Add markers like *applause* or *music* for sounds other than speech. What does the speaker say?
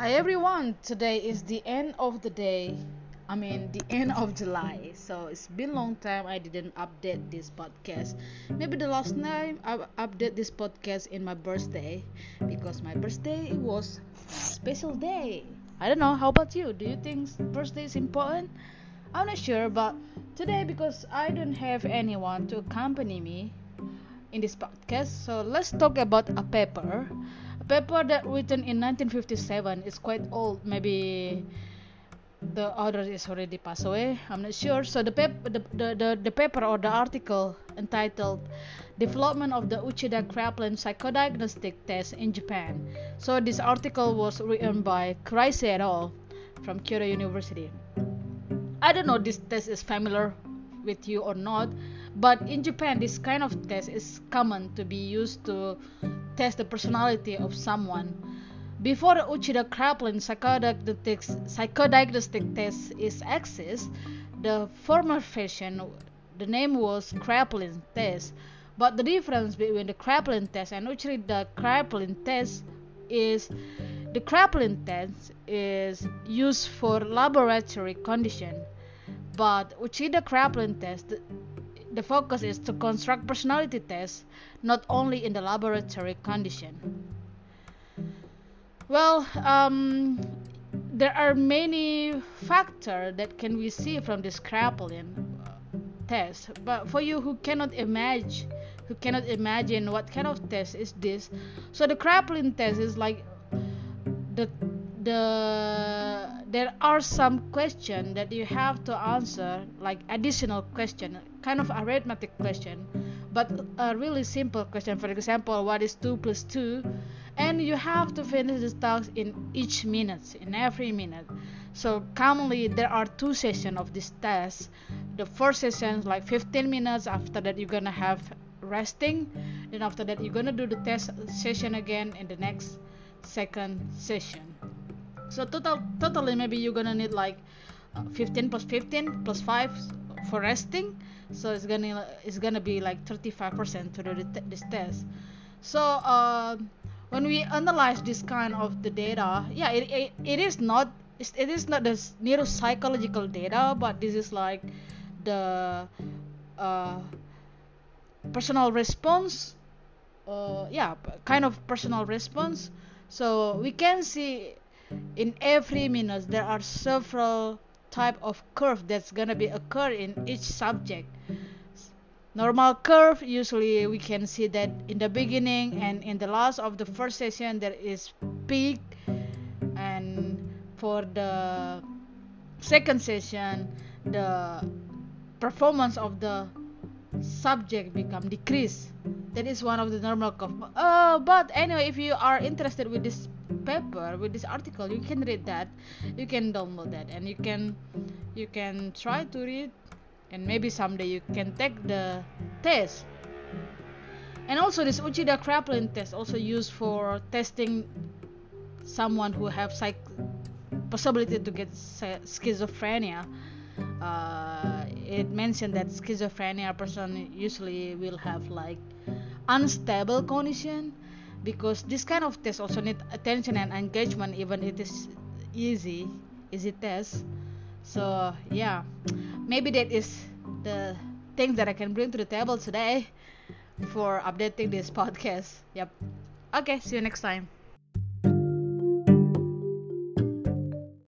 Hi everyone, today is the end of the day. I mean the end of July. So it's been long time I didn't update this podcast. Maybe the last time I update this podcast in my birthday because my birthday was special day. I don't know, how about you? Do you think birthday is important? I'm not sure, but today because I don't have anyone to accompany me in this podcast, so let's talk about a paper paper that written in 1957 is quite old. Maybe the author is already passed away. I'm not sure. So the paper, the, the, the, the paper or the article entitled "Development of the Uchida Kraepelin Psychodiagnostic Test in Japan." So this article was written by Kuraishi et al. from Kyoto University. I don't know this test is familiar with you or not, but in Japan this kind of test is common to be used to test the personality of someone. Before the Uchida Kraepelin psychodiagnostic, test is exist, the former version, the name was Kraepelin test. But the difference between the Kraepelin test and Uchida Kraepelin test is the Kraepelin test is used for laboratory condition, but Uchida Kraepelin test the focus is to construct personality tests not only in the laboratory condition. Well, um, there are many factors that can we see from this Kraepelin test, but for you who cannot imagine, who cannot imagine what kind of test is this, so the Kraepelin test is like the the there are some question that you have to answer like additional question kind of arithmetic question but a really simple question. For example what is 2 plus 2 and you have to finish the task in each minute in every minute. So commonly there are two sessions of this test. The first session is like 15 minutes after that you're gonna have resting then after that you're gonna do the test session again in the next second session so total totally maybe you're gonna need like uh, 15 plus 15 plus 5 for resting. So it's gonna it's gonna be like 35% to do this test. So uh, when we analyze this kind of the data yeah it, it, it is not it is not the neuropsychological data but this is like the uh, personal response uh, yeah kind of personal response. So we can see in every minute there are several type of curve that's gonna be occur in each subject. Normal curve usually we can see that in the beginning and in the last of the first session there is peak. And for the second session the performance of the subject become decrease. That is one of the normal curve. Uh, but anyway if you are interested with this paper with this article you can read that. You can download that and you can you can try to read and maybe someday you can take the test. And also this Uchida Kraepelin test also used for testing someone who have psych possibility to get schizophrenia. Uh, it mentioned that schizophrenia person usually will have like unstable condition because this kind of test also need attention and engagement even it is easy easy test. So yeah. Maybe that is the things that i can bring to the table today for updating this *laughs* podcast. Yep. Okay see you next time